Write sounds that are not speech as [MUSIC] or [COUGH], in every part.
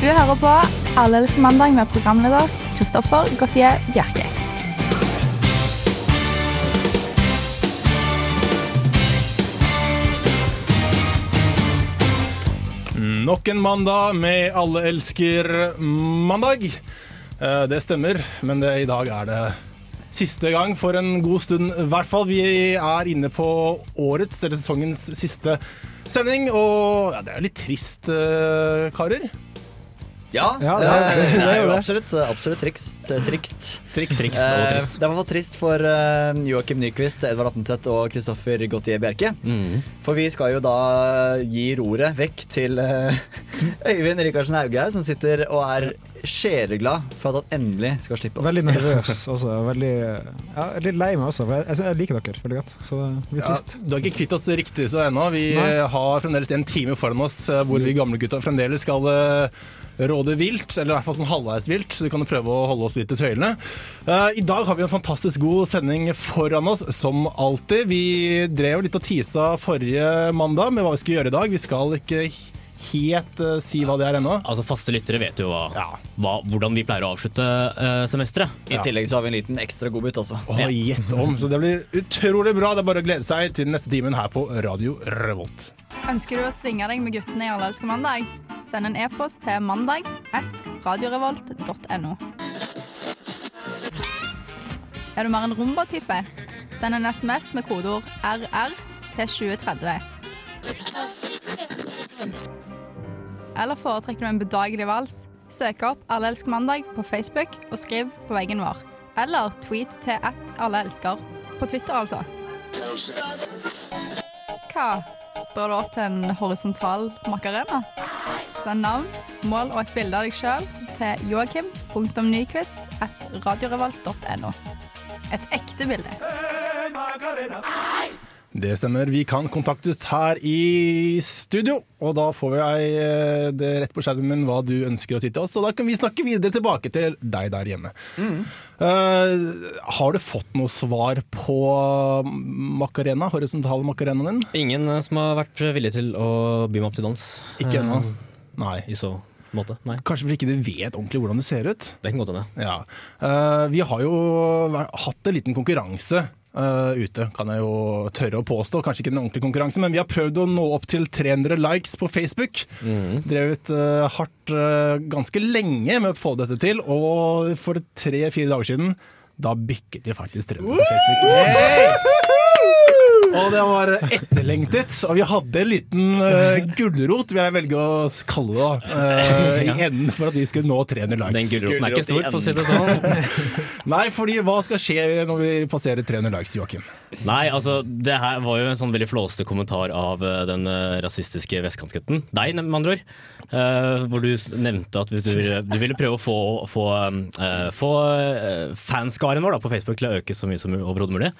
Du hører på Alle elsker mandag med programleder Kristoffer Gautier Bjerke. Nok en mandag med Alle elsker mandag. Eh, Det stemmer, men det, i dag er det siste gang for en god stund. I hvert fall. Vi er inne på årets, eller sesongens siste sending, og ja, det er litt trist, eh, karer. Ja, Ja, det, det er- det er jo det. absolutt, absolutt trikst. trikst. Trist. Eh, det er i hvert trist for uh, Joakim Nyquist, Edvard Attenseth og Kristoffer Gautier Bjerke. For vi skal jo da gi roret vekk til eh, [LAUGHS] Øyvind Rikardsen Haughaug, som sitter og er sjeleglad for at han endelig skal slippe oss. Veldig nervøs [LAUGHS] også. Veldig, ja, litt lei meg også, for jeg, jeg, liker dere veldig godt. Så det blir Ja, du har ikke kvitt oss riktig så ennå. Vi Nei. eh, har fremdeles en time foran oss eh, hvor vi gamle gutta fremdeles skal eh, råde vilt, eller i hvert fall sånn halvveis vilt, så vi kan prøve å holde oss litt i tøylene. Eh, I dag har vi en fantastisk god sending foran oss, som alltid. Vi drev litt og tisa forrige mandag med hva vi skulle gjøre i dag. Vi skal ikke helt eh, si hva det er ennå. Altså Faste lyttere vet jo hva, Ja. hva, hvordan vi pleier å avslutte uh, semesteret. I tillegg så har vi en liten ekstra godbit også. Å, gjett om. Så det blir utrolig bra. Det er bare å glede seg til neste timen her på Radio Revolt. Ønsker du å svinge deg med guttene i Alle elsker mandag? Send en e-post til mandag at radiorevolt.no. Er du mer en rumba-type? Send en SMS med kodeord RR til 2030. Eller foretrekker du en bedagelig vals? Søk opp Alle elsker mandag på Facebook og skriv på veggen vår. Eller tweet til at alle elsker. På Twitter, altså. Hva? Bør du opp til en horisontal makarena? Send navn, mål og et bilde av deg sjøl til joakim.nyquist.radiorevolt.no. Et ekte bilde. Det stemmer. Vi kan kontaktes her i studio, og da får jeg eh, det rett på skjermen hva du ønsker å si til oss. Og da kan vi snakke videre tilbake til deg der hjemme. Eh, har du fått noe svar på Macarena, horisontale macarenaen din? Ingen eh, som har vært villig til å by meg opp til dans. Ikke ennå? Uh, Nei. I så måte. Nei, Kanskje fordi ikke du vet ordentlig hvordan du ser ut? det kan godt hende. Ja. Uh, vi har jo hatt en liten konkurranse eh, ute, kan jeg jo tørre å påstå. Kanskje ikke en ordentlig konkurranse, men vi har prøvd å nå opp til 300 likes på Facebook. Drevet uh, hardt uh, ganske lenge med å få dette til, og for tre-fire dager siden da bikket de faktisk 300 på Facebook. Og det var etterlengtet, og vi hadde en liten uh, gulrot, vil jeg velge å kalle det, eh, i enden for at vi skulle nå 300 likes. Den gulroten er ikke stor, for å si det sånn. [LAUGHS] Nei, fordi hva skal skje når vi passerer 300 likes, Joakim? Nei, altså det her var jo en sånn veldig flåste kommentar av eh, den rasistiske vestkantgutten. Deg, med andre ord. Uh, hvor du nevnte at du, ville, du ville prøve å få, få, uh, få fanskaren vår da, på Facebook til å øke så mye som overhodet mulig.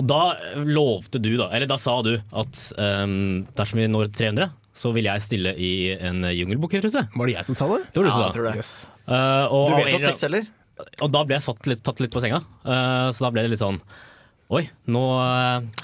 Og da lovte du, da, eller da sa du at um, dersom vi når 300, så vil jeg stille i en jungelbukketruse. Var det jeg som sa det? Det Ja, jeg tror det. Yes. Uh, og, Du vet at sex selger? og da ble jeg satt litt, tatt litt på senga. uh, så da ble det litt sånn Oi, nå,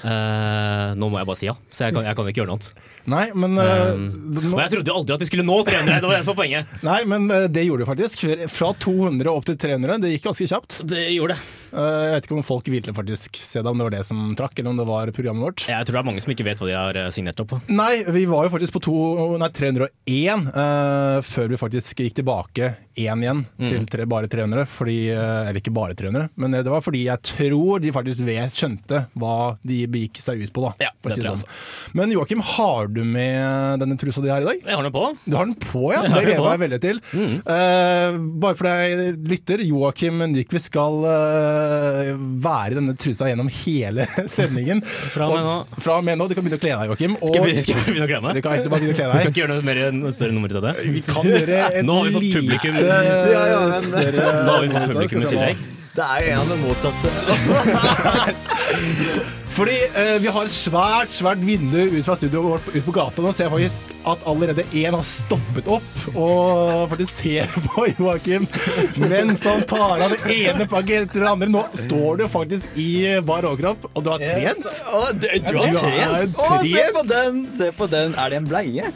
eh, nå må jeg bare si ja. Så jeg kan, jeg kan ikke gjøre noe annet. Nei, men, um, nå, Og jeg trodde jo aldri at vi skulle nå 300. Det var det som var poenget. [LAUGHS] nei, men eh, det gjorde du faktisk. Fra 200 opp til 300. Det gikk ganske kjapt. Det gjorde det. Jeg vet ikke om folk ville faktisk se det, om det var det som trakk, eller om det var programmet vårt. Jeg tror det er mange som ikke vet hva de har signert opp på. Nei, vi var jo faktisk på to, nei, 301 eh, før vi faktisk gikk tilbake én igjen til tre, bare 300. Fordi, eh, eller ikke bare 300, men det var fordi jeg tror de faktisk vet, skjønte hva de begikk seg ut på. da. Ja, det si jeg sånn. Men Joakim, har du med denne trusa di her i dag? Jeg har den på. Du har den på, ja. [LAUGHS] Det gleder jeg meg veldig til. Eh, bare for deg lytter, Joakim Nyquist skal uh, være i denne trusa gjennom hele [LAUGHS] sendingen. Fra og med nå. Fra med nå. Du kan begynne å kle deg, Joakim. Og Skal vi, skal vi begynne å glemme? du kan egentlig bare begynne å kle [LAUGHS] Vi skal ikke gjøre noe mer, større nummer ut av det. Vi kan gjøre et Nå har vi fått lite publikum. Ja, ja, men- større Nå har vi fått publikum i tillegg. Det er jo en av de motsatte. [LAUGHS] Fordi eh, vi har et svært svært vindu ut fra studioet vårt ut på gata. Nå ser jeg faktisk at allerede én har stoppet opp og faktisk ser [LAUGHS] på Joakim mens han tar av det ene plagget etter det andre. Nå står du faktisk i bar overkropp, og du har trent. Å, du, du har Du trent? har Å, se på den! Se på den. Er det en bleie?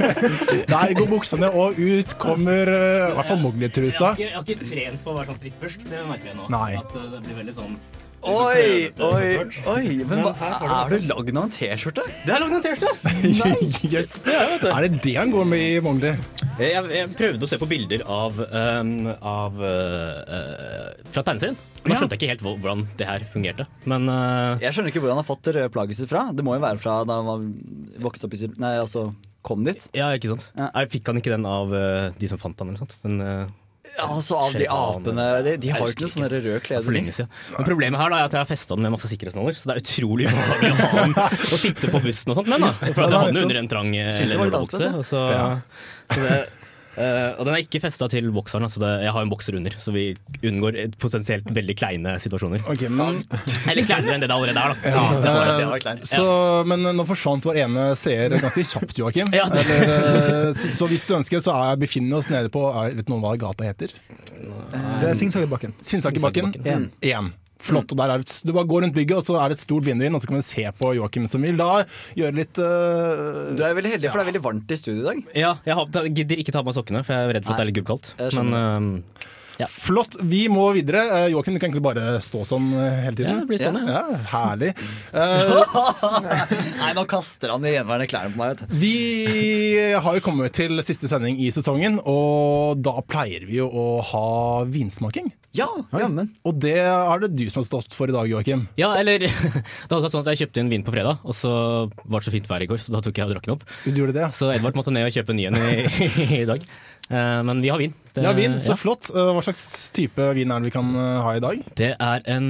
[LAUGHS] Nei, går buksene, og ut kommer eh, i hvert fall Mowgli-trusa. Jeg har ikke trent på å være sånn strippersk, det merker jeg nå. Nei. At uh, det blir veldig sånn Oi, oi, oi. Men hva, er du lagd av en T-skjorte? Det er lagd en T-skjorte! [LAUGHS] Yes. Er det det han går med i Mowgli? Jeg, jeg prøvde å se på bilder av, um, av uh, uh, fra tegneserien. Nå skjønte jeg ikke helt hvordan det her fungerte. Men uh, Jeg skjønner ikke hvor han har fått det røde plagget sitt fra. Det må jo være fra da han vokste opp i Nei, altså kom dit. ja, ikke sant? Ja. Fikk han ikke den av uh, de som fant han, eller noe sånt? Den, uh, Altså av de apene De, de har jo ikke sånne røde kleder. Men problemet her da, er at jeg har festa den med masse sikkerhetsnåler, så det er utrolig ubehagelig å ha den å sitte på bussen og sånt med. da For det den under en trang lederbukse. så, Ja. så det, Uh, og den er ikke festa til bokseren. Altså det, jeg har en bokser under, så vi unngår potensielt veldig kleine situasjoner. Okay, men... Eller kleinere enn det det allerede er. Ja, det det var, så, men nå forsvant vår ene seer ganske kjapt, Joakim. ja, Eller, eh, så, så, hvis du ønsker, så er, befinner vi oss nede på Vet noen hva gata heter? Det er Singsakerbakken. Singsakerbakken 1. Flott. og der er det, Du bare går rundt bygget, og så er det et stort vindu inn, og så kan vi se på Joakim som vil da gjøre litt uh, Du er veldig heldig, for det er veldig varmt i studio i dag. Ja, jeg har, jeg gidder ikke ta på meg sokkene, for jeg er redd for at det er litt gubbkaldt. Men skjønner. Eh, Flott. Vi må videre. Uh, Joakim, du kan egentlig bare stå sånn eh, hele tiden. Ja, det blir sånn, ja. ja. Herlig. [LAUGHS] Eh, Nei, nå kaster han de gjenværende klærne på meg. vet du vi har jo kommet til siste sending i sesongen, og da pleier vi jo å ha vinsmaking. Ja, jammen. Og det er det du som har stått for i dag, Joakim. ja, eller [LAUGHS] Det hadde vært sånn at jeg kjøpte en vin på fredag, og så var det så fint vær i går, så da tok jeg og drakk den opp. Du gjorde det, ja. Så Edvard måtte ned og kjøpe en ny en i, [LAUGHS] i dag. Eh, men vi har vin. Det, Ja, vin, så ja. flott. Eh, Hva slags type vin er det vi kan eh, ha i dag? Det er en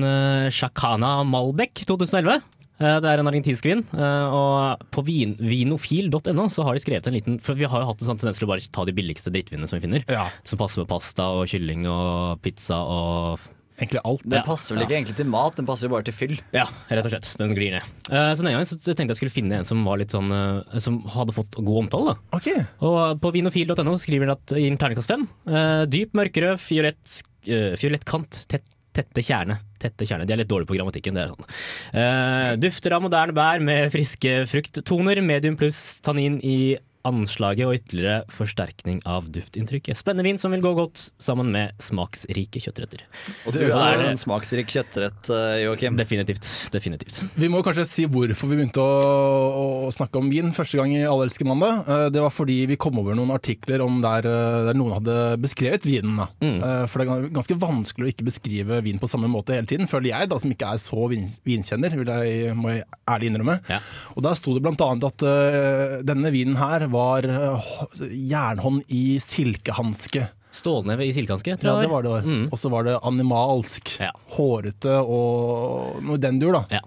Chacana Malbec 2011. Eh, det er en argentinsk vin. eh, og på vin, vinofil.no så har de skrevet en liten For vi har jo hatt en sånn tendens til å bare ta de billigste drittvinene som vi finner. Ja, Som passer med pasta og kylling og pizza og egentlig alt. Den passer vel ikke egentlig til mat, den passer jo bare til fyll. Ja, rett og slett. Den glir ned. Eh, så denne gangen så tenkte jeg skulle finne en som var litt sånn eh, Som hadde fått god omtale. da Ok. Og på vinofil.no skriver den at gir den terningkast fem. Eh, dyp, mørkerød, fiolett, fiolett kant, tett, tette kjerne. Tette kjerne. De er litt dårlige på grammatikken. det er sånn. Eh, dufter av moderne bær med friske frukttoner. Medium pluss tannin i anslaget og ytterligere forsterkning av duftinntrykket. Spennende vin som vil gå godt sammen med smaksrike kjøttretter. Og du Det er er en smaksrik kjøttrett, eh, Joakim. Definitivt. Definitivt. Vi må kanskje si hvorfor vi begynte å, å snakke om vin første gang i Allelske mandag. Eh, Det var fordi vi kom over noen artikler om der, eh, der noen hadde beskrevet vinen. Mm. For det er ganske vanskelig å ikke beskrive vin på samme måte hele tiden, føler jeg, da, som ikke er så vin, vinkjenner, vil jeg, må jeg ærlig innrømme. Ja. Og Der sto det bl.a. at uh, denne vinen her var eh, jernhånd i silkehanske. Stålneve i silkehanske, tror jeg. Ja, det var det. Mm. Og så var det animalsk. Ja. Hårete og noe den dur, da. Ja.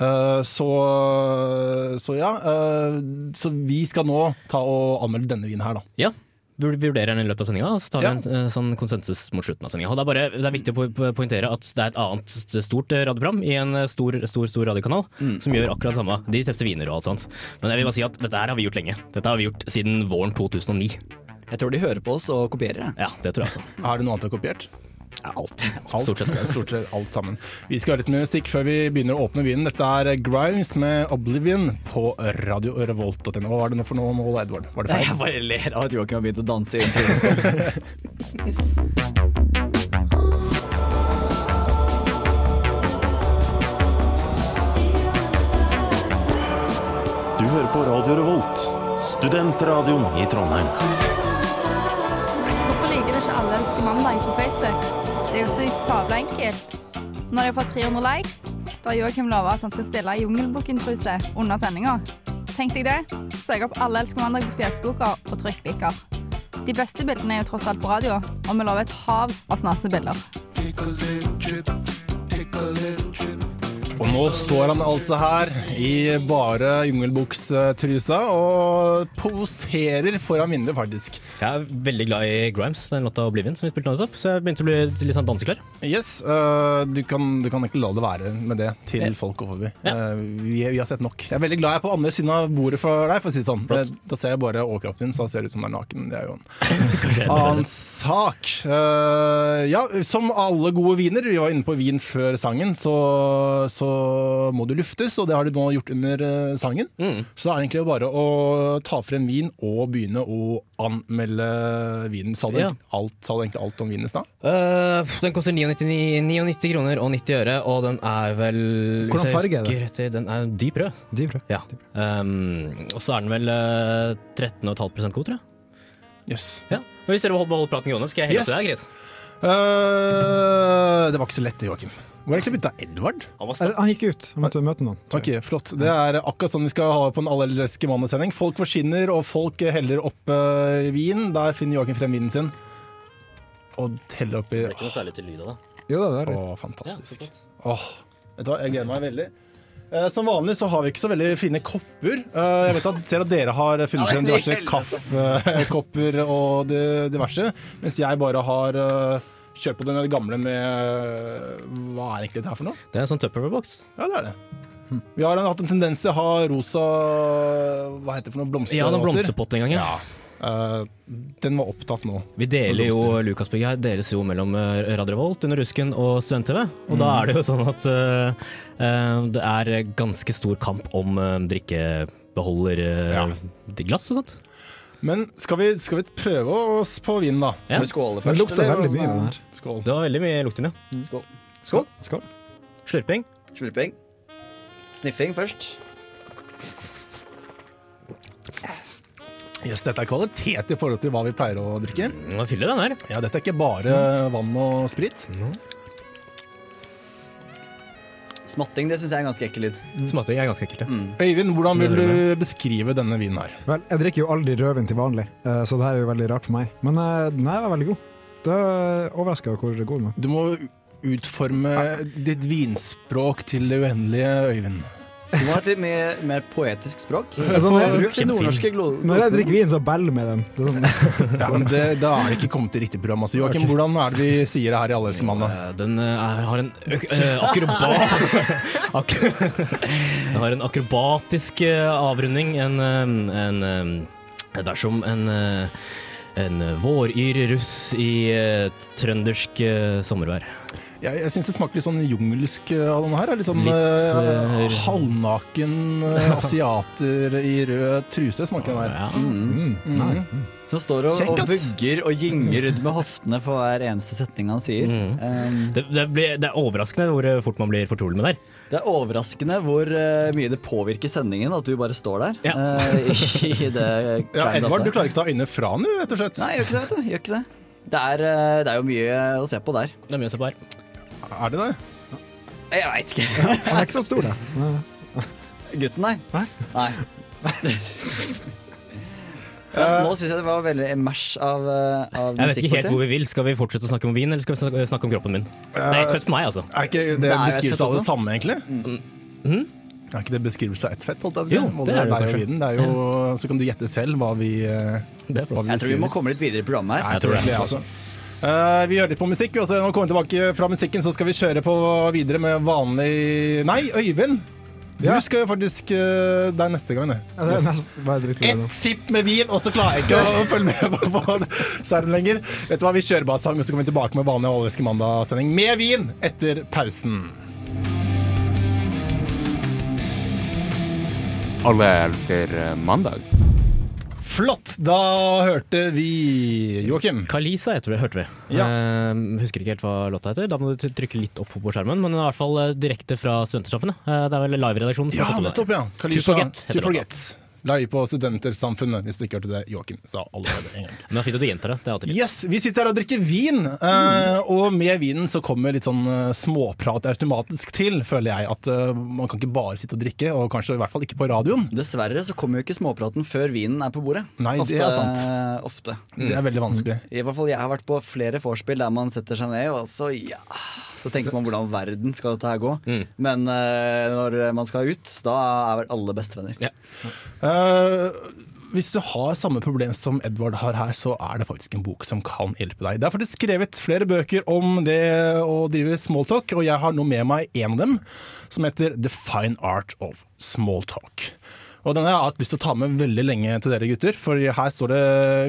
Eh, så, så ja. eh, så vi skal nå ta og anmelde denne vinen her, da. Ja. Vi vurderer den i løpet av sendinga, og så tar vi Ja. en eh, sånn konsensus mot slutten av sendinga. Det, er det er viktig å po- po- poengtere at det er et annet stort radioprogram i en eh, stor, stor stor radiokanal som gjør akkurat det samme. De tester viner og alt sånt. Men jeg vil bare si at dette her har vi gjort lenge. Dette har vi gjort siden våren 2009. Jeg tror de hører på oss og kopierer. det Ja, det tror jeg også. Har du noe annet du har kopiert? Ja, alt. [LAUGHS] Alt, Stort sett. [LAUGHS] Stort sett alt sammen. Vi skal ha litt musikk før vi begynner å åpne vinen. Dette er Grimes med 'Oblivion' på radiorevolt.no. Hva var det nå for noe nå, Edvard? Var det feil? jeg bare ler av at Joakim har begynt å danse i introen. Du hører på Radio Revolt, studentradioen i Trondheim. Sabla enkelt. Når har fått 300 likes, da har Joakim lova at han skal stille Jungelbukken-truse under sendinga. Tenk deg det. Søk opp Alle elsker mandag på Facebooka og trykk liker. De beste bildene er jo tross alt på radio, og vi lover et hav av snaste bilder. Og nå står han altså her i bare jungelbukstrusa og poserer foran vinduet, faktisk. Jeg er veldig glad i Grimes, den låta Oblivion som vi spilte nå nettopp, så jeg begynte å bli litt sånn danseklar. Yes, uh, du, kan, du kan egentlig la det være med det til folk over forbi. Ja. Eh, vi, vi har sett nok. Jeg er veldig glad jeg er på andre siden av bordet for deg, for å si det sånn. Flott. Eh, Da ser jeg bare overkroppen din, så ser det ut som du er naken. Det er jo en [LAUGHS] annen sak. Uh, ja, som alle gode viner, vi var inne på vin før sangen, så, så må du luftes, og det har de nå gjort under eh, sangen. Mm. Så det er egentlig bare å ta frem vin og begynne å anmelde vinen. Sa du, Ja. alt, sa du egentlig alt om vinen i stad? Uh, den koster 99, 99 kroner og 90 øre, og den er vel Hvordan farge er det? Den er dyp rød. Dyp rød. Ja. Um, og så er den vel uh, 13,5 god, tror jeg. Yes. Ja. Men hvis dere vil holde praten gående, skal jeg helle Yes. til deg, Chris. Uh, det var ikke så lett, Joakim. Hvor er klippet blitt av Edvard? Han var Eh. Han gikk ut. Han måtte møte noen. Ok, Flott. Det er akkurat sånn vi skal ha på en allerelske mannesending. Folk forsvinner, og folk heller opp uh, vin. Der finner Joakim frem vinen sin. Og heller oppi Det er ikke noe særlig til lyd av det. Jo da, det er det. Å, fantastisk. Ja, Åh, vet du hva, jeg gleder meg veldig. Eh, Som vanlig så har vi ikke så veldig fine kopper. Eh, Jeg vet at, ser at dere har funnet frem diverse kaffekopper og diverse, mens jeg bare har eh, kjørt på den gamle med Hva er egentlig det her for noe? Det er en sånn Tupperware-boks. Ja, det er det. Vi har hatt en tendens til å ha rosa Hva heter det for noe? Blomster? Ja, den blomsterpott en gang, ja. Eh, den var opptatt nå. Vi deler jo Lukasbygget her deles jo mellom eh, Radio Revolt, Under Rusken og Student-TV. Og da er det jo sånn at uh, uh, det er ganske stor kamp om uh, drikkebeholder, uh, Ja. glass og sånt. Men skal vi, skal vi prøve oss på vinen, da? Ja. Skal vi skåle først? Det lukter veldig mye, den her. Skål. Det var veldig mye lukt inni. Skål. Skål. Skål. Slurping. Slurping. Sniffing først. Yes, dette er kvalitet i forhold til hva vi pleier å drikke. Nå fyller den her. Ja, Dette er ikke bare vann og sprit. Smatting det syns jeg er ganske ekkel lyd. Smatting er ganske ekkelt. ja. Øyvind, hvordan vil du beskrive denne vinen her? Vel, jeg drikker jo aldri rødvin til vanlig, eh, så det her er jo veldig rart for meg. Men eh, den her var veldig god. Det overrasker overraska hvor god den var. Du må utforme ditt vinspråk til det uendelige, Øyvind. Du må ha et litt mer, mer poetisk språk. Nordnorske glo- når jeg drikker vin, så beller med den. Det er sånn, [LAUGHS] Ja, men det, Da er det ikke kommet til riktig program. Altså, Joakim, hvordan er det vi sier det her i Alle elsker mandag? Eh, Den eh, er, har en akrobat... [LAUGHS] ak Den [LAUGHS] har en akrobatisk eh, avrunding. En, en eh, Dersom en en våryr russ i trøndersk sommervær. Jeg, jeg syns det smaker litt sånn jungelsk eh, av denne her. Litt sånn Litt, eh, halvnaken [LAUGHS] asiater i rød truse smaker den her. Ja. mm, mm, mm. Som står og, Kjekk, og vugger og gynger rundt med hoftene for hver eneste setning han sier. Mm. Um, Det, det, blir, det er overraskende hvor fort man blir fortrolig med det her. det er overraskende hvor uh, mye det påvirker sendingen at du bare står der. Ja. Uh, i det [LAUGHS] Ja, Edvard, du klarer ikke å ta øynene fra du, rett og slett. Nei, gjør ikke det, vet du. Gjør ikke det. Det er, det er jo mye å se på der. Det er mye å se på her. Er det det? Jeg veit ikke. Han er ikke så stor, da. Gutten, nei. Nei? Nei. [LAUGHS] Ja, nå syns jeg det var veldig en mash av, eh, av Jeg vet ikke helt hvor vi vil. Skal vi fortsette å snakke om vin, eller skal vi snakke- snakke om kroppen min? Det er ett fett for meg, altså. Er ikke det, Det er beskrivelse av det samme, egentlig? Mhm. Er ikke det beskrivelse av ett fett? holdt jeg på å si? Jo, det er det og kanskje. Det er jo, så kan du gjette selv hva vi, eh, er hva vi Jeg tror vi må komme litt videre i programmet her. Nei, jeg tror tror det. jeg også. Eh, vi hører litt på musikk, og så når vi kommer tilbake fra musikken, så skal vi kjøre på videre med vanlig Nei, Øyvind! Du Ja. skal jo faktisk uh, deg neste gang, du. Ja, det det. Ett sipp med vin, og så klarer jeg ikke å [LAUGHS] følge med på, på skjermen lenger. Vet du hva, Vi kjører bare sang, og så kommer vi tilbake med vanlig Allerske mandag-sending med vin etter pausen. Alle elsker mandag. Flott! Da hørte vi Joakim. Kalisa heter det, hørte vi. Ja. Eh, husker ikke helt hva låta heter. Da må du trykke litt opp på skjermen. Men den er i hvert fall eh, direkte fra Studentersamfunnet. Eh, det er vel live-redaksjonen som Ja, har fått det. nettopp, ja. Kalisa, Forget heter To. Forget. Live på Studentersamfunnet, hvis du ikke hørte det Joakim sa allerede en gang. Men fint at du gjentar det. Det er alltid fint. Yes, Vi sitter her og drikker vin, eh, og med vinen så kommer litt sånn eh, småprat automatisk til, føler jeg. At eh, man kan ikke bare sitte og drikke, og kanskje i hvert fall ikke på radioen. Dessverre så kommer jo ikke småpraten før vinen er på bordet. Nei, ofte, det er sant. Ofte. Det er veldig vanskelig. I hvert fall Jeg har vært på flere vorspiel der man setter seg ned, og så ja så tenker man hvordan verden skal dette her gå. Mm. Men uh, når man skal ut, da er vel alle bestevenner. Ja. Uh, hvis du har samme problem som Edvard har her, så er det faktisk en bok som kan hjelpe deg. Det er faktisk skrevet flere bøker om det å drive smalltalk, og jeg har nå med meg en av dem, som heter The Fine Art of Smalltalk. Og den har jeg hatt lyst til å ta med veldig lenge til dere gutter, for her står det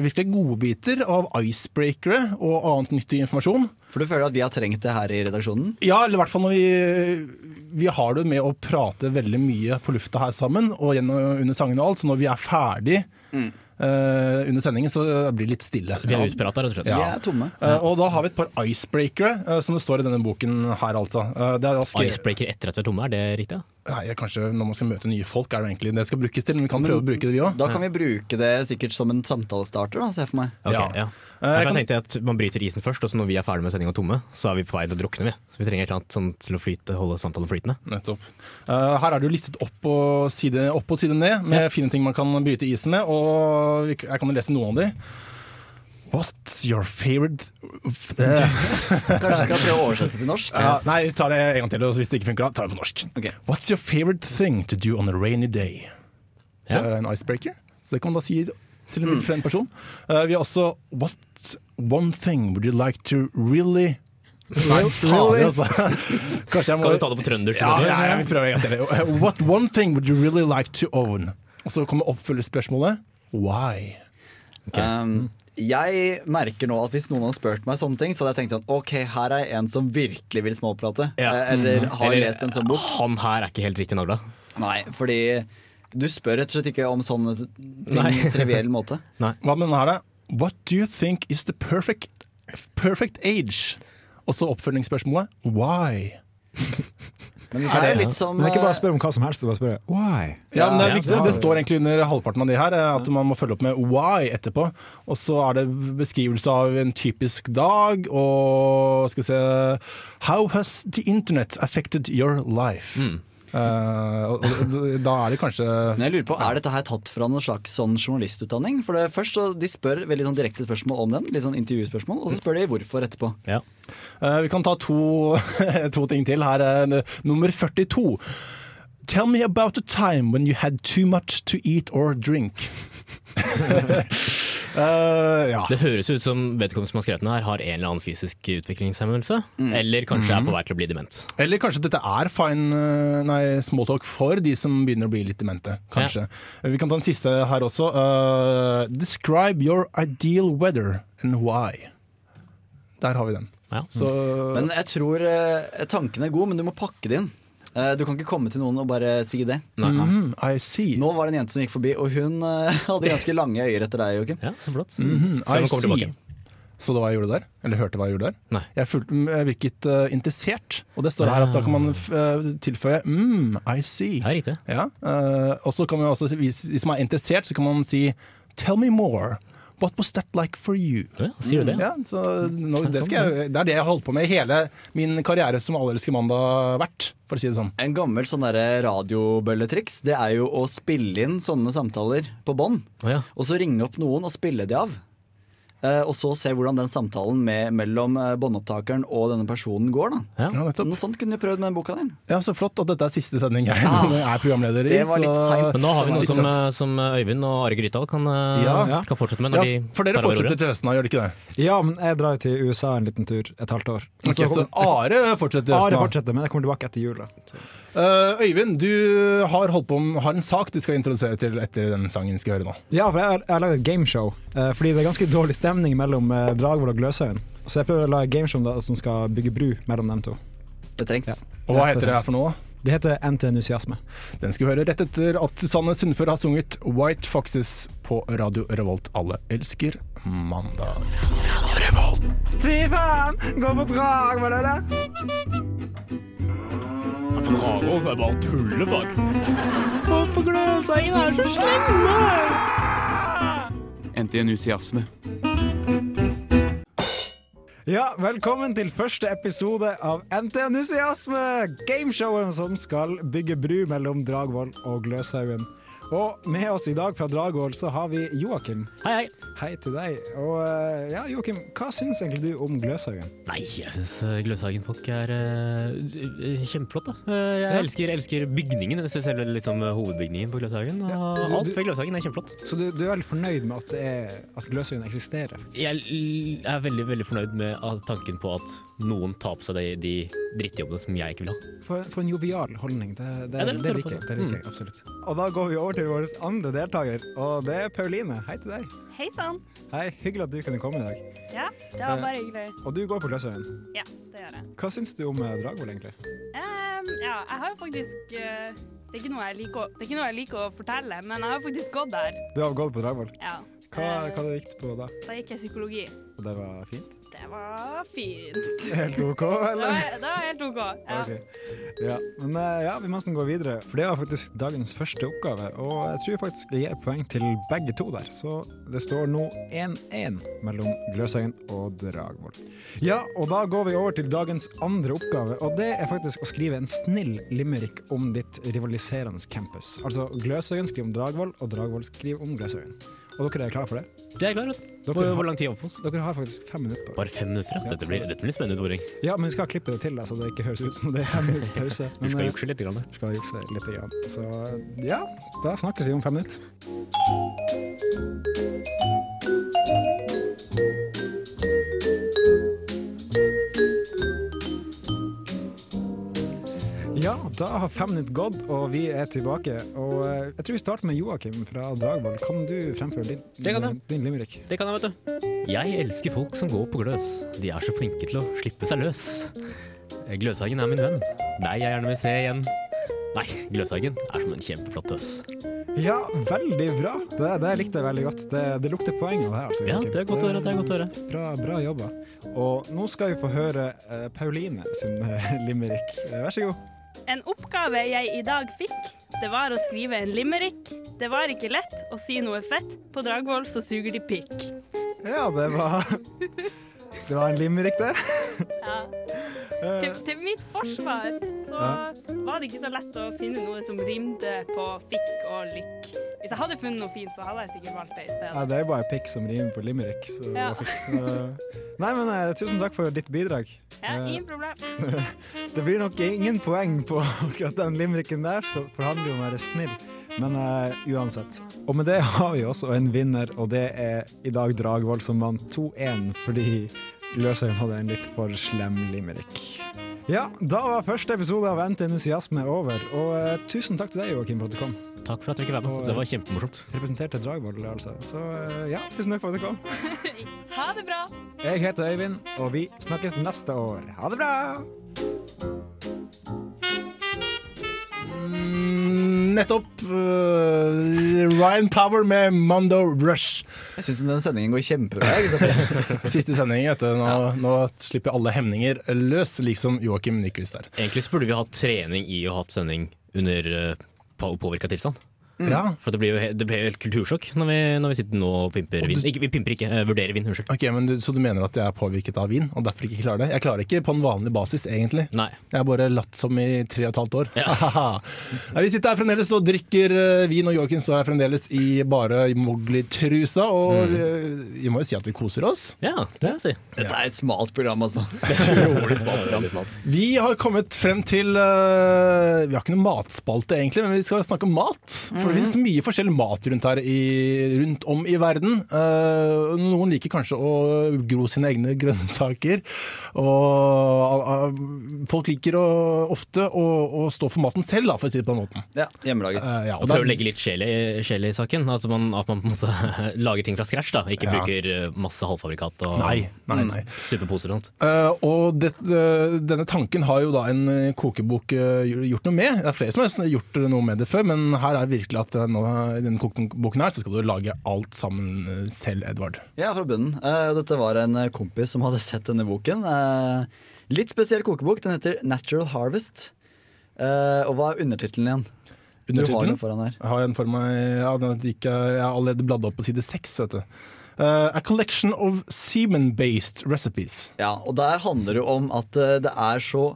virkelig godbiter av icebreakere og annet nyttig informasjon. For du føler at vi har trengt det her i redaksjonen? Ja, eller i hvert fall når vi, vi har det med å prate veldig mye på lufta her sammen, og gjennom, under sangene og alt, så når vi er ferdig eh, under sendingen, så blir det litt stille. Vi er utprata, rett og slett. Vi er tomme. Uh, og da har vi et par icebreakere, uh, som det står i denne boken her, altså. Det er Icebreaker etter at vi er tomme, er det riktig? Ja? Nei, kanskje når man skal møte nye folk, er det egentlig det skal brukes til. Men vi kan prøve å bruke det, vi òg. Da kan vi bruke det sikkert som en samtalestarter, da, ser jeg for meg. Okay, Ja. ja. Eh, jeg kan- jeg tenkte at Man bryter isen først, og så når vi er ferdig med sendinga tomme, så er vi på vei til å drukne. Vi. Så vi trenger et eller annet sånn til å flyte, holde samtalen flytende. Nettopp. Uh, her er det jo listet opp og side, opp og side ned med fine ting man kan bryte isen med, og jeg kan lese noen av de. What's your favorite [LAUGHS] Kanskje skal prøve å oversette til norsk? Ja, Nei, vi tar det en gang til, og hvis det ikke funker, da tar vi på norsk. Okay. What's your favorite thing to do on a rainy day? Ja. Det er en icebreaker, så det kan man da si til en fremmed person. Uh, vi har også What one thing would you like to really Nei, faen, altså. [LAUGHS] Kanskje jeg må Kan du ta det på trønder? ja, til ja, ja, vi prøver en gang til. What one thing would you really like to own? Og så kommer oppfølgespørsmålet. Why? Um, jeg merker nå at hvis noen hadde spurt meg sånne ting, så hadde jeg tenkt sånn Ok, her er en som virkelig vil småprate. Ja. Eh, Eller har Eller, lest en sånn bok. Han her er ikke helt riktig navla. Nei, fordi du spør rett og slett ikke om sånne ting Nei. på triviell måte. [LAUGHS] Hva med den her, da? What do you think is the perfect, perfect age? Og så oppfølgingsspørsmålet. Why? [LAUGHS] Men det er litt som Men det er ikke bare å eh, spørre om hva som helst, det er bare å spørre why. Ja, men Det er viktig, det står egentlig under halvparten av de her, eh, at man må følge opp med why etterpå. Og så er det beskrivelse av en typisk dag, og skal vi se How has the internet affected your life? Eh, og, da er det kanskje Men jeg lurer på, Er dette her tatt fra noen slags sånn journalistutdanning? For det, først så De spør veldig sånn direkte spørsmål om den, litt sånn intervjuspørsmål, og så spør de hvorfor etterpå. Ja. Eh, vi kan ta to, [LAUGHS] to ting til her. eh, nummer 42. Tell me about a time when you had too much to eat or drink. [LAUGHS] Eh, ja. Det høres ut som vedkommende som har skrevet den her, har en eller annen fysisk utviklingshemmelse. Eller kanskje er på vei til å bli dement. Eller kanskje dette er fine eh, nei, smalltalk for de som begynner å bli litt demente. Kanskje. Vi kan ta den siste her også. Uh, describe your ideal weather and why. Der har vi den. Ja. Så Men jeg tror tanken er god, men du må pakke det inn. Eh, du kan ikke komme til noen og bare si det. mhm, I see. Nå var det en jente som gikk forbi, og hun eh, [LAUGHS] hadde ganske lange øyer etter deg, Joakim. Ja, så flott. Mm -hmm, I så see. Så du hva jeg gjorde der? Eller hørte hva jeg gjorde der? Nei. Jeg fulgte, jeg virket uh, interessert, og det står her at da kan man f eh, tilføye mm, I see. Ja, riktig. Ja, eh, og så kan man også, si- hvis, hvis man er interessert, så kan man si Tell me more. What was that like for you? Ja, sier du det? Ja, så nå, det, skal jeg, det er det jeg har holdt på med i hele min karriere som Allerske mandag vært, for å si det sånn. En gammel sånn radiobølletriks Det er jo å spille inn sånne samtaler på bånd. Oh, ja. Og så ringe opp noen og spille de av. Eh, og så se hvordan den samtalen med, mellom eh, båndopptakeren og denne personen går. da Ja. Ja. Noe sånt kunne du prøvd med den boka din. Ja, Så flott at dette er siste sending jeg ja. er programleder i. det var litt så- Men nå har vi noe som, eh, som Øyvind og Are Grytdal kan, Ja. kan fortsette med. Ja, for dere fortsetter til høsten, gjør dere ikke det? Ja, men jeg drar jo til USA en liten tur et halvt år. Ok, så Are fortsetter til høsten. Are fortsetter, men jeg kommer tilbake etter jul. da. Eh, Øyvind, du har, holdt på har en sak du skal introdusere til etter den sangen vi skal høre nå. Ja, for jeg har, laget et gameshow, Uh, fordi det er ganske dårlig stemning mellom uh, Dragvoll og Gløshaugen. Så jeg prøver å lage et gameshow da, som skal bygge bru mellom dem to. Det trengs. Og hva Ja, heter det her for noe? Det heter NT Entusiasme. Den skal vi høre rett etter at Susanne Sundfør har sunget White Foxes på Radio Revolt. Alle elsker mandag. Radio Revolt. Fy faen! Gå på Dragvoll, eller? Så er bare tullefag. Hvorfor Gløshaugen er så slemme? NTNusiasme. Ja, velkommen til første episode av NTNusiasme! Entusiasme! Gameshowet som skal bygge bru mellom Dragvoll og Gløshaugen. Og med oss i dag fra Dragvoll så har vi Joakim. Hei, hei. Hei til deg. Og eh, ja, Joakim, hva syns egentlig du om Gløshaugen? Nei, jeg syns Gløshagen-folk er uh, kjempeflott. da. Eh, jeg Ja. elsker, elsker bygningen. Jeg synes selve liksom, hovedbygningen på Gløshagen. Og Ja, du- alt ved Gløshagen er kjempeflott. Så du, du er veldig fornøyd med at, er, at Gløshaugen eksisterer? Jeg er veldig veldig fornøyd med tanken på at noen tar på seg de, de drittjobbene som jeg ikke vil ha. For, for en jovial holdning. Det, det, Ja, Det det. liker jeg absolutt. Og da går vi over til vår andre deltaker, og det er Pauline. Hei til deg. Hei sann. Hei, Hyggelig at du kunne komme i dag. Ja, det var bare hyggelig. Og du går på Gløshaugen. Ja, det gjør jeg. Hva syns du om eh, Dragvoll, egentlig? Um, ja, jeg har jo faktisk uh, det, er å, det er ikke noe jeg liker å fortelle, men jeg har faktisk gått der. Du har gått på Dragvoll. Ja. Hva, Eh, hva gikk du på da? Da gikk jeg psykologi. Og det var fint? Det var fint. [LAUGHS] Helt OK, Det eller? var, det var helt OK. Ja. Okay. Ja, men eh, ja, vi må nesten gå videre, for det var faktisk dagens første oppgave. Og jeg tror faktisk jeg gir poeng til begge to der, så det står nå 1-1 mellom Gløshaugen og Dragvoll. Ja, og da går vi over til dagens andre oppgave, og det er faktisk å skrive en snill limerick om ditt rivaliserende campus. Altså Gløshaugen skriver om Dragvoll, og Dragvoll skriver om Gløshaugen. Og dere er klare for det? Det er klart. Hvor, har- hvor lang tid har vi på oss? Dere har faktisk fem minutter på Bare fem minutter? ja. Dette blir, dette blir spennende utfordring. Ja, men vi skal klippe det til, da, så det ikke høres ut som det er fem minutter pause. Du skal jukse litt. Grann. skal jukse litt. Grann. Så ja, da snakkes vi om fem minutter. Da har fem minutter gått, og vi er tilbake. Og eh, jeg tror vi starter med Joakim fra Dragvoll. Kan du fremføre din, Det kan jeg. din limerick? Det kan jeg, vet du. Jeg elsker folk som går på gløs. De er så flinke til å slippe seg løs. Gløshagen er min venn. Deg jeg gjerne vil se igjen. Nei, Gløshagen er som en kjempeflott tøs. Ja, veldig bra. Det, det likte jeg veldig godt. Det, det lukter poeng av det her. Altså, Ja, det er godt å høre. det er godt å høre. Bra, bra jobba. Og nå skal vi få høre uh, Pauline sin uh, limerick. Vær så god. En oppgave jeg i dag fikk, det var å skrive en limerick. Det var ikke lett å si noe fett. På Dragvoll så suger de pikk. Ja, det var Det var en limerick, det. Ja. Til, til mitt forsvar så var det ikke så lett å finne noe som rimte på fikk og lykk. Hvis jeg hadde funnet noe fint, så hadde jeg sikkert valgt det i ja, stedet. det er bare pikk som rimer på limerick. Så Ja. [LAUGHS] Eh, Nei, men uh, tusen takk for ditt bidrag. Ja, Eh, ingen problem. [LAUGHS] Det blir nok ingen poeng på akkurat den limericken der, for det handler jo om å være snill. Men uh, uansett. Og med det har vi også en vinner, og det er i dag Dragvold som vant 2-1 fordi Løsøyen hadde en litt for slem limerick. Ja, da var første episode av Vent entusiasme over, og eh, tusen takk til deg, Joakim, for at du kom. Takk for at vi fikk være med. Det var kjempemorsomt. Representerte Dragvoll, altså. Så eh, ja, tusen takk for at du kom. [LAUGHS] Ha det bra. Jeg heter Øyvind, og vi snakkes neste år. Ha det bra! Mm, nettopp. øh, Ryan Power med Mondo Rush. Jeg syns den sendingen går kjempebra. [LAUGHS] Siste sending. Vet du. Nå, nå slipper alle hemninger løs, liksom Joakim Nyquist der. Egentlig så burde vi hatt trening i å ha hatt sending under uh, påvirka tilstand. Ja, For det blir jo det blir jo helt kultursjokk når vi, når vi sitter nå og pimper vin. Ikke, vi pimper ikke, uh, vurderer vin. Unnskyld. ok, men du, Så du mener at jeg er påvirket av vin, og derfor ikke klarer det? Jeg klarer ikke på en vanlig basis, egentlig. Nei. Jeg har bare latt som i tre og et halvt år. Ja. Nei, vi sitter her fremdeles og drikker øh, vin, og Joakim står her fremdeles i bare Mowgli-trusa. Og mm. vi må jo si at vi koser oss. Ja, det vil jeg si. Dette er et smalt program, altså. [LAUGHS] Utrolig smalt. program. Vi har kommet frem til uh, Vi har ikke noen matspalte, egentlig, men vi skal snakke om mat. For det finnes mye forskjellig mat rundt her i, rundt om i verden. Uh, noen liker kanskje å gro sine egne [LAUGHS] grønnsaker. Og uh, folk liker å, ofte å, å stå for maten selv, da, for å si det på den måten. Ja, Hjemmelaget. Uh, ja, Og og prøve å legge litt sjel i, sjel i saken. Altså man, at man måte [LAUGHS] lager ting fra scratch. da Ikke Ja. bruker masse halvfabrikat og Nei, nei, nei. superposer og sånt. Eh, og det, denne tanken har jo da en kokebok gjort noe med. Det er flere som har gjort noe med det før, men her er virkelig at eh, nå, i denne kokeboken her så skal du lage alt sammen eh, selv, Edvard. Ja, fra bunnen. Eh, dette var en kompis som hadde [LAUGHS] sett denne boken. Litt spesiell kokebok. Den heter Natural Harvest. Og hva er undertittelen igjen? Du har den foran her. Jeg har en for meg ja, gikk, jeg har allerede bladd opp på side seks, vet du. Eh, a collection of semen-based recipes. Ja, og der handler det jo om at det er så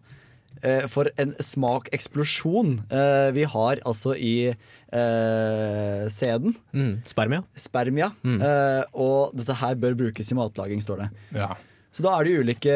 for en smakeksplosjon eh, vi har altså i eh, sæden. Mm. Spermia. Spermia. Mm. Eh, og dette her bør brukes i matlaging, står det. Ja. Så da er det ulike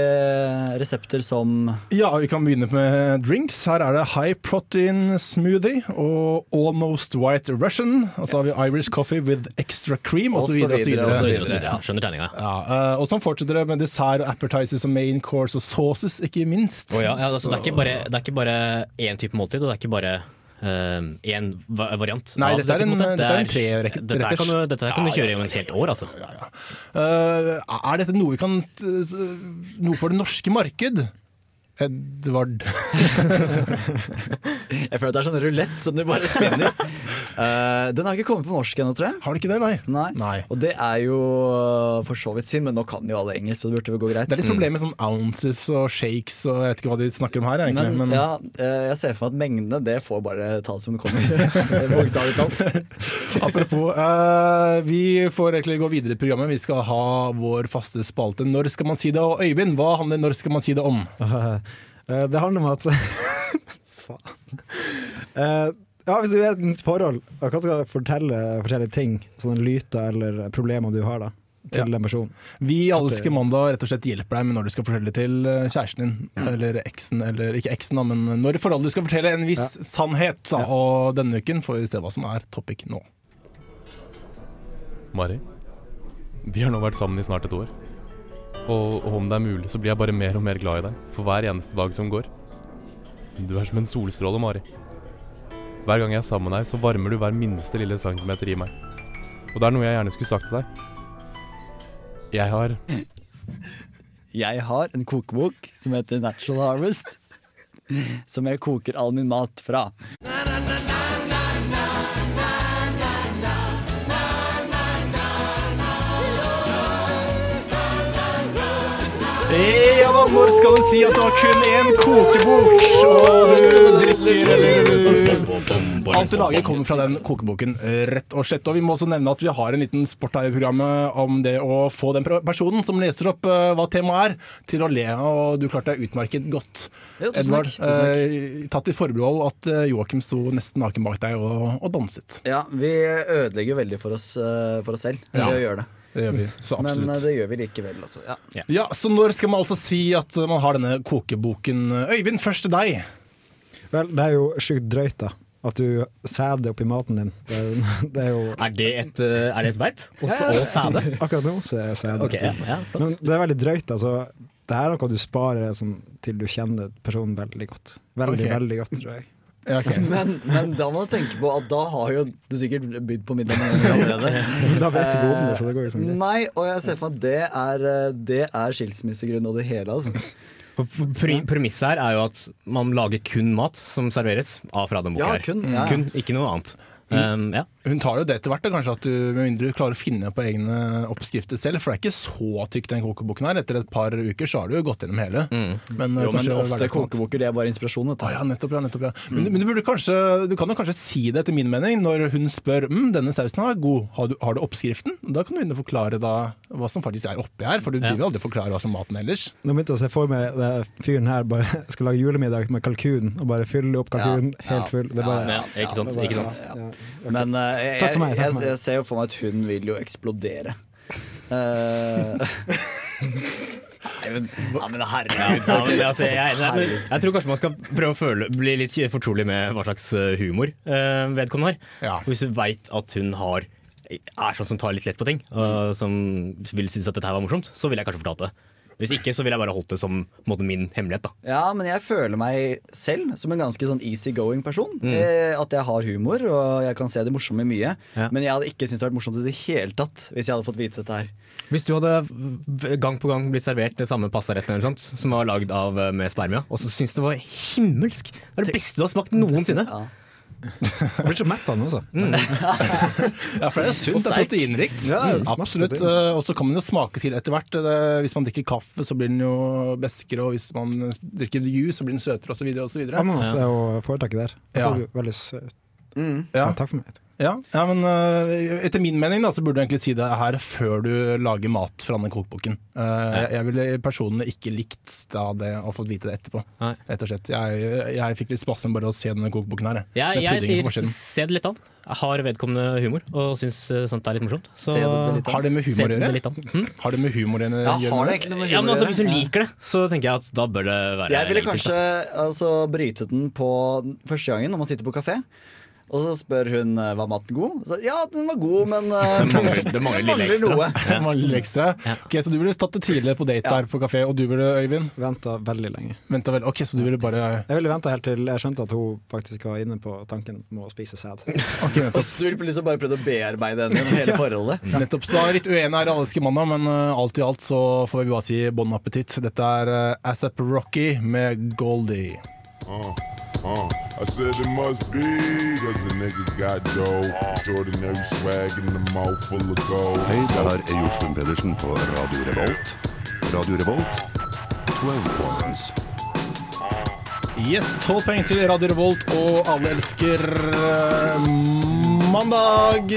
resepter som Ja, vi kan begynne med drinks. Her er det high protein smoothie og almost white Russian. Og så har vi Irish coffee with extra cream, osv. Ja, skjønner tegninga. Ja, eh, og så fortsetter det med dessert og appetizers og main course og sauces, ikke minst. Oh, ja, ja, altså, det, er ikke bare, det er ikke bare én type måltid, og det er ikke bare én uh, variant. Nei, dette er en- på dette er en Det trerekke- Dette her kan du, dette kan du kjøre gjennom et helt år, altså. Eh, er dette noe vi kan Noe for det norske marked? Edvard [LAUGHS] Jeg føler at det er sånn rulett som du bare spinner. [LAUGHS] Eh, den har ikke kommet på norsk ennå, tror jeg. Har du ikke det, nei? Nei. Nei. Og det er jo uh, for så vidt synd, men nå kan jo alle engelsk, så det burde vel gå greit. Det er litt problem med sånn ounces og shakes og jeg vet ikke hva de snakker om her, egentlig. Men, Men, ja, uh, jeg ser for meg at mengdene, det får bare ta det som det kommer. [LAUGHS] Bokstavelig talt. [LAUGHS] apropos, uh, vi får egentlig gå videre i programmet. Vi skal ha vår faste spalte Når skal man si det? Og Øyvind, hva handler Når skal man si det om? [LAUGHS] Eh, Det handler om at Faen. Ja, hvis du er i et forhold, hva skal du fortelle forskjellige ting, sånne lyter eller problemer du har da, til Ja. den personen? Vi i Alske mandag rett og slett hjelper deg med når du skal fortelle til eh, kjæresten din, eller eksen, eller ikke eksen, da, men når i forholdet du skal fortelle en viss sannhet. Da. Og denne uken får vi se hva som er topic nå. Mari, vi har nå vært sammen i snart et år. Og, og om det er mulig, så blir jeg bare mer og mer glad i deg for hver eneste dag som går. Du er som en solstråle, Mari. Hver gang jeg er sammen med deg, så varmer du hver minste lille centimeter i meg. Og det er noe jeg gjerne skulle sagt til deg. Jeg har Jeg har en kokebok som heter Natural Harvest, som jeg koker all min mat fra. Ja da, når skal du si at du har kun én kokebok, og du drikker eller du Alt du lager kommer fra den kokeboken, rett og slett. Og vi må også nevne at vi har en liten sport her i programmet om det å få den personen som leser opp eh, hva temaet er, til å le. Og du klarte deg utmerket godt, Jo, Edvard. Eh, tatt i forbehold at eh, Joakim sto nesten naken bak deg og, og danset. Ja, vi ødelegger veldig for oss, eh, for oss selv Ja. ved å gjøre det. Det gjør vi så Men eh, det gjør vi likevel, altså. Ja. Ja, Så når skal man altså si at man har denne kokeboken? Øyvind, først til deg. Vel, det er jo sjukt drøyt da, at du sæder oppi maten din. Det er, [LAUGHS] det er jo Er det et, eh, er det et verb? Å sæde? [LAUGHS] Akkurat nå så er jeg sæde. ja, ja. Men det er veldig drøyt. Altså, det er noe du sparer sånn, til du kjenner personen veldig godt. Veldig, okay. veldig godt, tror jeg. Ja, ok. [LAUGHS] Men, men da må du tenke på at da har jo du sikkert bydd på middag med noen allerede. [LAUGHS] Da vet du godene, så det går liksom greit. Nei, og jeg ser for meg at det er, eh, det er skilsmissegrunn og det hele. Altså. Premisset her er jo at man lager kun mat som serveres av fra den boka Ja, her. kun, ja, ja. kun, ikke noe annet. Um, ja. Hun tar jo det etter hvert, kanskje at du med mindre du klarer å finne på egne oppskrifter selv. For det er ikke så tykk den kokeboken her. Etter et par uker så har du jo gått gjennom hele. Men, eh, Jo, men ofte kokeboker det er bare inspirasjon. Ah, ja, nettopp, ja, nettopp, ja. Men, men du, burde kanskje, du kan jo kanskje si det, etter min mening, når hun spør mm, denne sausen er god, har du, har du oppskriften? Da kan du begynne å forklare da, hva som faktisk er oppi her, for du Ja. driver jo aldri forklare hva som maten ellers. Nå begynte jeg å se for meg det fyren her bare [LAUGHS] skal lage julemiddag med kalkun, og bare fylle opp kalkunen Ja, helt full. Det er bare, Ja, ikke sant, det er ikke sant. ja, ja. Men eh, jeg, Takk for meg, takk jeg, for meg. jeg ser jo for meg at hun vil jo eksplodere. Eh, [LAUGHS] Nei, men, ja, men herregud. Ja, men, altså, jeg, jeg, jeg tror kanskje man skal prøve å føle, bli litt fortrolig med hva slags eh, humor uh, vedkommende har. Ja. Hvis du veit at hun har er sånn som tar litt lett på ting, og som vil synes at dette her var morsomt, så ville jeg kanskje fortalt det. Hvis ikke, så ville jeg bare holdt det som måte, min hemmelighet. da Ja, men jeg føler meg selv som en ganske sånn easygoing person. Eh, at jeg har humor, og jeg kan se det morsomme mye. Ja. Men jeg hadde ikke syntes det hadde vært morsomt i det hele tatt hvis jeg hadde fått vite dette her. Hvis du hadde gang på gang blitt servert det samme pastaretten eller sånt, som var lagd av eh, med spermia, og så syntes det var himmelsk Det er det beste du har smakt noensinne. Ja. Jeg blir så mett av den også. Ja, for det er jo sunt, det er proteinrikt. Ja, det masse Absolutt. eh, Og så kan man jo smake til etter hvert. Hvis man drikker kaffe, så blir den jo beskere, og hvis man drikker juice, så blir den søtere, osv. osv. Ananas er jo foretaket der. Ja. Veldig søt. Mm. Ja. Ja, takk for meg. Ja, ja men uh, etter min mening da, så burde du egentlig si det her før du lager mat fra den kokeboken. Uh, jeg, jeg ville personlig ikke likt da det og fått vite det etterpå. Nei. Rett og slett. Jeg, jeg fikk litt spasme bare å se denne kokeboken her. Jeg, Med jeg sier se det litt an. Jeg har vedkommende humor og syns eh, sånt er litt morsomt. Så det litt. Har det med humor å gjøre? Hm? Har det med humor å gjøre? Ja, har det egentlig noe med Ja, men altså, Hvis hun liker det, så tenker jeg at da bør det være Jeg ville kanskje altså, bryte den på første gangen når man sitter på kafé. Og så spør hun eh, var maten god. Så, ja, den var god, men eh, [LAUGHS] Det mangler- det mangler lille ekstra. noe. Det mangler litt ekstra. Ja. Ok, Så du ville tatt det tidligere på date Ja. der på kafé, og du ville, Øyvind? Venta veldig lenge. Venta vel. Ok, så du ville bare Jeg ville venta helt til jeg skjønte at hun faktisk var inne på tanken om å spise sæd. [LAUGHS] Og nettopp. Du ville liksom bare prøvd å bearbeide henne gjennom hele forholdet. [LAUGHS] Nettopp, så da er vi litt uenig her alleske Alle mandag, men eh, alt i alt så får vi bare si bon appétit. Dette er uh, Asap Rocky med Goldie. Uh, uh, I said it must be, cause a nigga got dough. Extraordinary swag in the mouth full of gold. Hei, det her er Josten Pedersen på Radio Revolt. Radio Revolt, 12 points. Yes, tolv poeng til Radio Revolt, og alle elsker eh, mandag.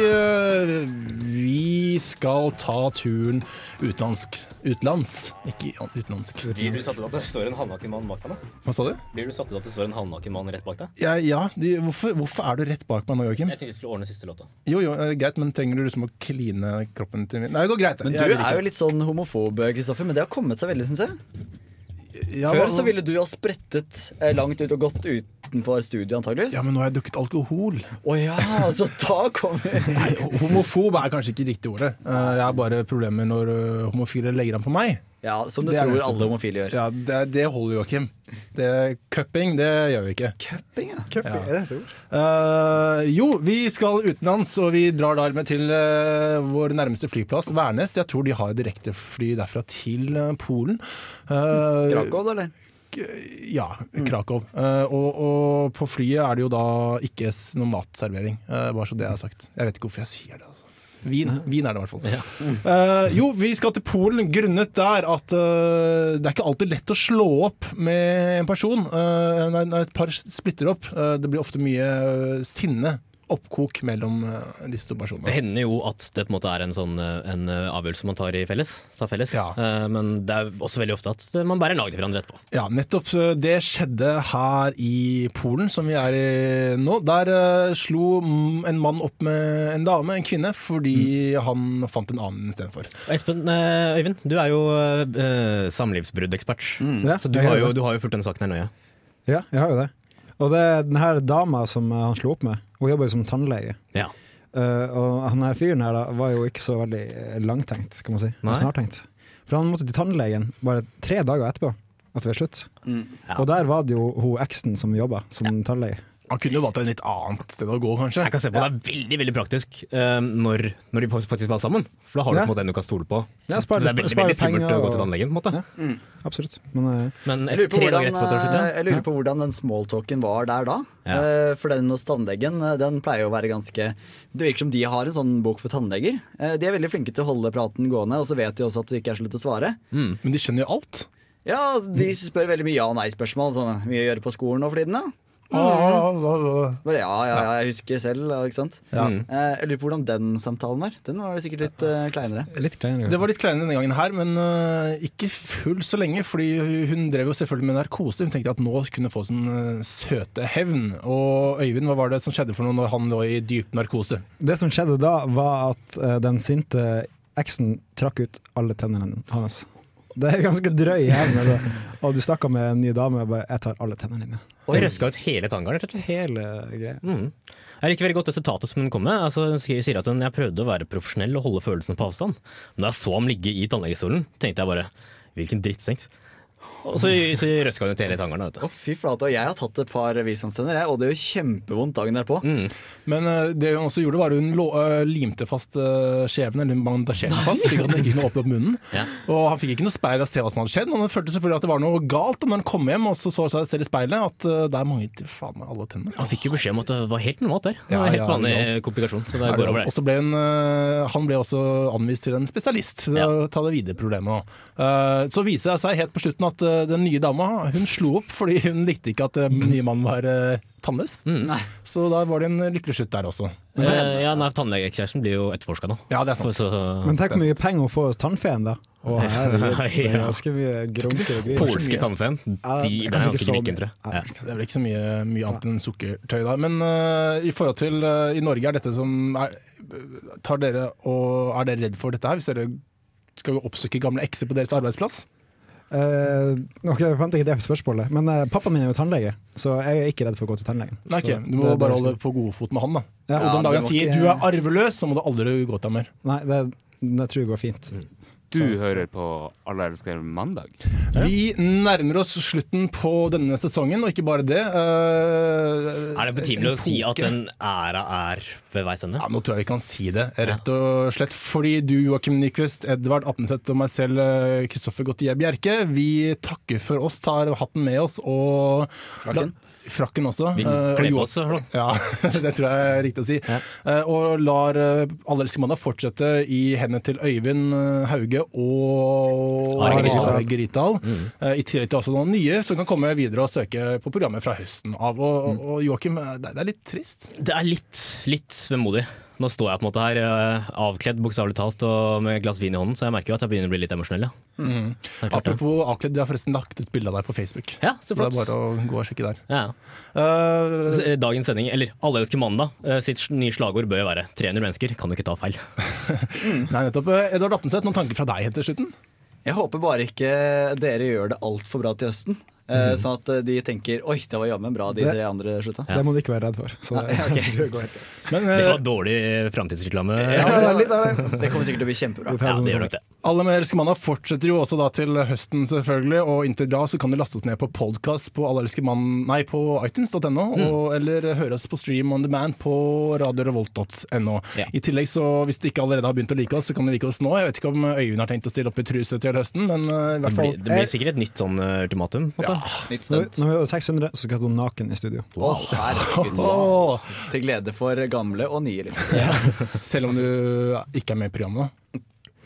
Vi skal ta turen utenlandsk. Utenlands, ikke utenlandsk. Blir du satt ut at det står en halvnaken mann bak deg? nå? Hva sa du? Blir du satt ut at det står en halvnaken mann rett bak deg? Ja, ja de, hvorfor, hvorfor er du rett bak meg nå, Joakim? Jeg tenkte du skulle ordne siste låta. Jo, jo, eh, greit, men trenger du liksom å kline kroppen til min Nei, det går greit. Men du er jo litt sånn homofob, Kristoffer, men det har kommet seg veldig, syns jeg. Ja, Før så ville du ha sprettet eh, langt ut og gått utenfor studiet, antageligvis. Ja, men nå har jeg drukket alkohol. Å ja, så da kommer [LAUGHS] Nei, homofob er kanskje ikke riktig ordet. Eh, Jeg har bare problemer når eh, homofile legger an på meg. Ja, som du Det tror alle homofile gjør. Ja, det, det holder, Joakim. Det- Cupping, det gjør vi ikke. Cupping, ja. Ja. Er det så ord? Eh, jo, vi skal utenlands, og vi drar dermed til uh, vår nærmeste flyplass, Værnes. Jeg tror de har direktefly derfra til uh, Polen. Uh, Krakow, eller? Ja, Krakow. Eh, og, og på flyet er det jo da ikke noe matservering. uh, bare så det er sagt. Jeg vet ikke hvorfor jeg sier det. Altså. Vin. Vin er det i hvert fall. Eh, jo, vi skal til Polen grunnet der at uh, det er ikke alltid lett å slå opp med en person Uh, når, et par splitter opp. Det blir ofte mye sinne. Oppkok mellom eh, disse to personene. Det hender jo at det på en måte er en sånn eh, en eh, avgjørelse man tar i felles. Tar felles. Ja. Eh, Men det er også veldig ofte at man bærer lag til hverandre etterpå. Ja, nettopp. Det skjedde her i Polen, som vi er i nå. Der slo mm, en mann opp med en dame, en kvinne, fordi han fant en annen istedenfor. Espen, Øyvind, du er jo uh, samlivsbruddekspert. Ja, Så du har, jo, du har jo fulgt denne saken her nøye. Ja, jeg har jo det. Og det er den her dama som han slo opp med, hun jobber jo som tannlege. Ja. Uh, og han her fyren her da, var jo ikke så veldig eh, langtenkt, kan man si. Nei. Snartenkt. For han måtte til tannlegen bare tre dager etterpå at det var slutt. Ja. Og der var det jo hun eksen som jobba som tannlege. Han kunne jo valgt et litt annet sted å gå, kanskje. Jeg kan se på det er veldig veldig praktisk uh, når, når de faktisk var sammen. For da har du Ja. på en måte en du kan stole på. Ja, Så det er veldig, veldig skummelt å gå til tannlegen. på en måte. Ja. Absolutt. Men uh, Men Jeg lurer, på hvordan, eh, ja. jeg lurer på hvordan den smalltalken var der da. Ja. Eh, For den hos tannlegen eh, den pleier å være ganske Det virker som de har en sånn bok for tannleger. Eh, De er veldig flinke til å holde praten gående, og så vet de også at det ikke er så lett å svare. Mm. Men de skjønner jo alt. Ja, altså, De spør veldig mye ja- og nei-spørsmål. Sånn, mye å gjøre på skolen og for tiden, da? Bare ja, ja, ja, jeg husker selv, ikke sant. Ja. Eh, Jeg lurer på hvordan den samtalen var. Den var sikkert litt uh, kleinere. litt kleinere. Det var litt kleinere denne gangen her, men uh, ikke fullt så lenge. Fordi hun drev jo selvfølgelig med narkose. Hun tenkte at nå kunne få sin uh, søte hevn. Og Øyvind, hva var det som skjedde for noe når han lå i dyp narkose? Det som skjedde da, var at den sinte eksen trakk ut alle tennene hans. Det er ganske drøy hevn. eller? Og du snakka med en ny dame og bare 'jeg tar alle tennene dine'. Og røska ut hele tanngarden. Hele greia. Mm. Jeg liker veldig godt det sitatet som hun kom med. Altså, hun sier at hun, jeg prøvde å være profesjonell og holde følelsene på avstand. Men da jeg så ham ligge i tannlegestolen, tenkte jeg bare hvilken drittsengt. Og så, så røska hun ut hele tangeren. vet Å, du. fy flate. Og jeg har tatt et par visdomstenner, og det gjør kjempevondt dagen derpå. Mm. Men uh, det hun også gjorde, var hun lo, uh, limte fast uh, skjeven, eller bandasjerte fast, slik at han ikke kunne åpne opp munnen. Ja. Og han fikk ikke noe speil av å se hva som hadde skjedd, men han følte selvfølgelig at det var noe galt. Og når han kom hjem og så så seg selv i speilet, at uh, der manglet faen meg alle tennene. Han fikk jo beskjed om at det var helt normalt der. Det var helt ja, vanlig ja. komplikasjon. Så det går over Og så ble hun, øh, han ble også anvist til en spesialist til å ta det videre problemet. også. Eh, så viser det seg helt på slutten at eh, den nye dama hun slo opp fordi hun likte ikke at den nye mannen var tannløs. Mm. Så da var det en lykkelig slutt der også. Eh, ja, nei, Tannlegekjæresten blir jo etterforska nå. Ja, det er sant. Så, Men tenk hvor mye penger hun får hos tannfeen, da. Å, [LAUGHS] herregud, er polske tannfen, Ja, de, det er ganske så like, tror jeg. Ja. Det er vel ikke så mye, mye annet enn sukkertøy da. Men uh, i forhold til uh, i Norge, er dette som er, tar dere og Er dere redd for dette her? Hvis dere skal vi oppsøke gamle ekser på deres arbeidsplass? Uh, ok, jeg fant ikke det spørsmålet, men uh, pappaen min er jo tannlege, så jeg er ikke redd for å gå til tannlegen. Nei, ok, Du må det- bare holde på på godfot med han, da. Ja. og den dagen han sier ikke- du er arveløs, så må du aldri gå til ham mer. Nei, det, det tror jeg går fint. Du hører på Alle elsker mandag. Vi nærmer oss slutten på denne sesongen, og ikke bare det. Uh, Er det betimelig å si at den æra er ved veis ende? Ja, Nå tror jeg vi kan si det, rett og slett. Fordi du, Joakim Nyquist, Edvard Apneseth og meg selv, eh, Kristoffer Gautier Bjerke, vi takker for oss, tar hatten med oss og Frakken. Frakken også. Vi eh, kler på oss. Ja, [LAUGHS] det tror jeg er riktig å si. Ja. Eh, og lar uh, Alle elsker mandag fortsette i hendene til Øyvind eh, Hauge og Are Grytdal. Mm. Eh, I tillegg til også noen nye som kan komme videre og søke på programmet fra høsten av. Og, og Joakim, eh, det, det er litt trist. Det er litt, litt vemodig. Nå står jeg på en måte her eh, avkledd bokstavelig talt og med et glass vin i hånden, så jeg merker jo at jeg begynner å bli litt emosjonell. Ja. Mm. Apropos avkledd, jeg har forresten lagt ut bilde av deg på Facebook. Ja, så Så det er bare å gå og sjekke der. Ja. Uh, eh, Dagens sending, eller Alle elsker mandag, eh, sitt nye slagord bør jo være 300 mennesker kan du ikke ta feil. [LAUGHS] nei, nettopp. Edvard Apneseth, noen tanker fra deg helt til slutten? Jeg håper bare ikke dere gjør det altfor bra til høsten. Eh, Sånn at eh, de tenker oi, det var jammen bra de Det- tre andre slutta. Ja. Det må du ikke være redd for. Så det, Nei, okay. [LAUGHS] det. Men Det eh, var dårlig framtidsreklame. Ja, det det. Det kommer sikkert til å bli kjempebra. Ja, det gjør nok det. Alle med elsker mandag fortsetter jo også da til høsten, selvfølgelig. Og inntil da så kan du laste oss ned på podkast på nei, på iTunes.no, mm. eller høre oss på stream on demand på radiorevolt.no. Ja. I tillegg, så hvis du ikke allerede har begynt å like oss, så kan du like oss nå. Jeg vet ikke om Øyvind har tenkt å stille opp i truse til høsten, men i Det hvert fall blir, det blir sikkert et nytt sånn ultimatum. på Nytt stunt. når vi er 600, så skal jeg stå naken i studio. Å, herregud. Til glede for gamle og nye. Selv om du ikke er med i programmet.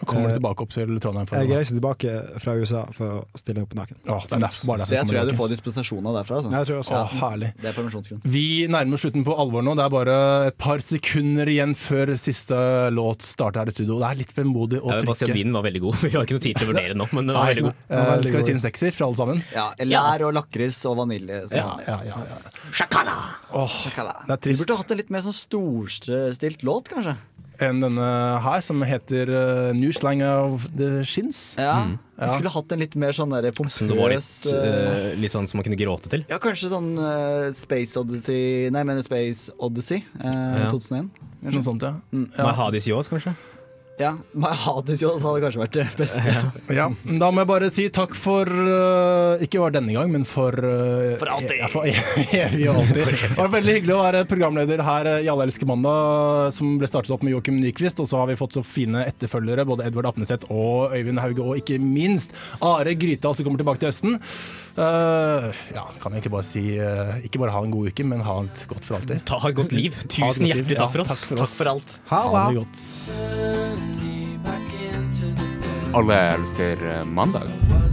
Kommer du tilbake opp til Trondheim. For Jeg reiser tilbake fra USA for å stille opp naken. Åh, det er det, bare Det jeg tror jeg du får dispensasjon av derfra. Altså. Jeg tror også Åh, herlig. Det er permisjonsgrunn. Vi nærmer oss slutten på alvor nå. Det er bare et par sekunder igjen før siste låt starter her i studio. Det er litt vemodig å trykke. si vinen var veldig god. [LAUGHS] Vi har ikke noe tid til å vurdere nå, men den var Nei, veldig god. eh, var veldig skal vi si en sekser fra alle sammen? Ja, Lær og lakris og vanilje. Ja, ja, ja, ja. Shakala! Åh, Chakala. det er Vi burde hatt en litt mer sånn storstilt låt, kanskje. Enn denne her, som heter uh, New Slang of the Shins. Ja. Ja. Vi skulle hatt en litt mer sånn der Som det var litt, pompøs eh, litt sånn som man kunne gråte til. Ja, kanskje sånn uh, Space Odyssey Nei, jeg mener Space Odyssey uh, Ja. 2001. Noe sånt, ja. My Hadis Yaws, kanskje? Ja, My Hades Jones hadde kanskje vært det beste. ja. Da må jeg bare si takk for uh, Ikke bare denne gang, men for uh, For alltid. Ja, for [LAUGHS] evig og alltid. [LAUGHS] Det var veldig hyggelig å være programleder her i Alle elsker mandag, som ble startet opp med Joakim Nyquist. Og så har vi fått så fine etterfølgere, både Edvard Apneseth og Øyvind Hauge, og ikke minst Are Gryta, som kommer tilbake til høsten. Uh, ja, kan jeg egentlig bare si uh, Ikke bare ha en god uke, men ha et godt for alltid. Ta et godt liv. [LAUGHS] Tusen godt hjertelig liv. takk for oss. takk for oss. Takk for alt. Ha Ha det! det godt. Alle elsker mandag.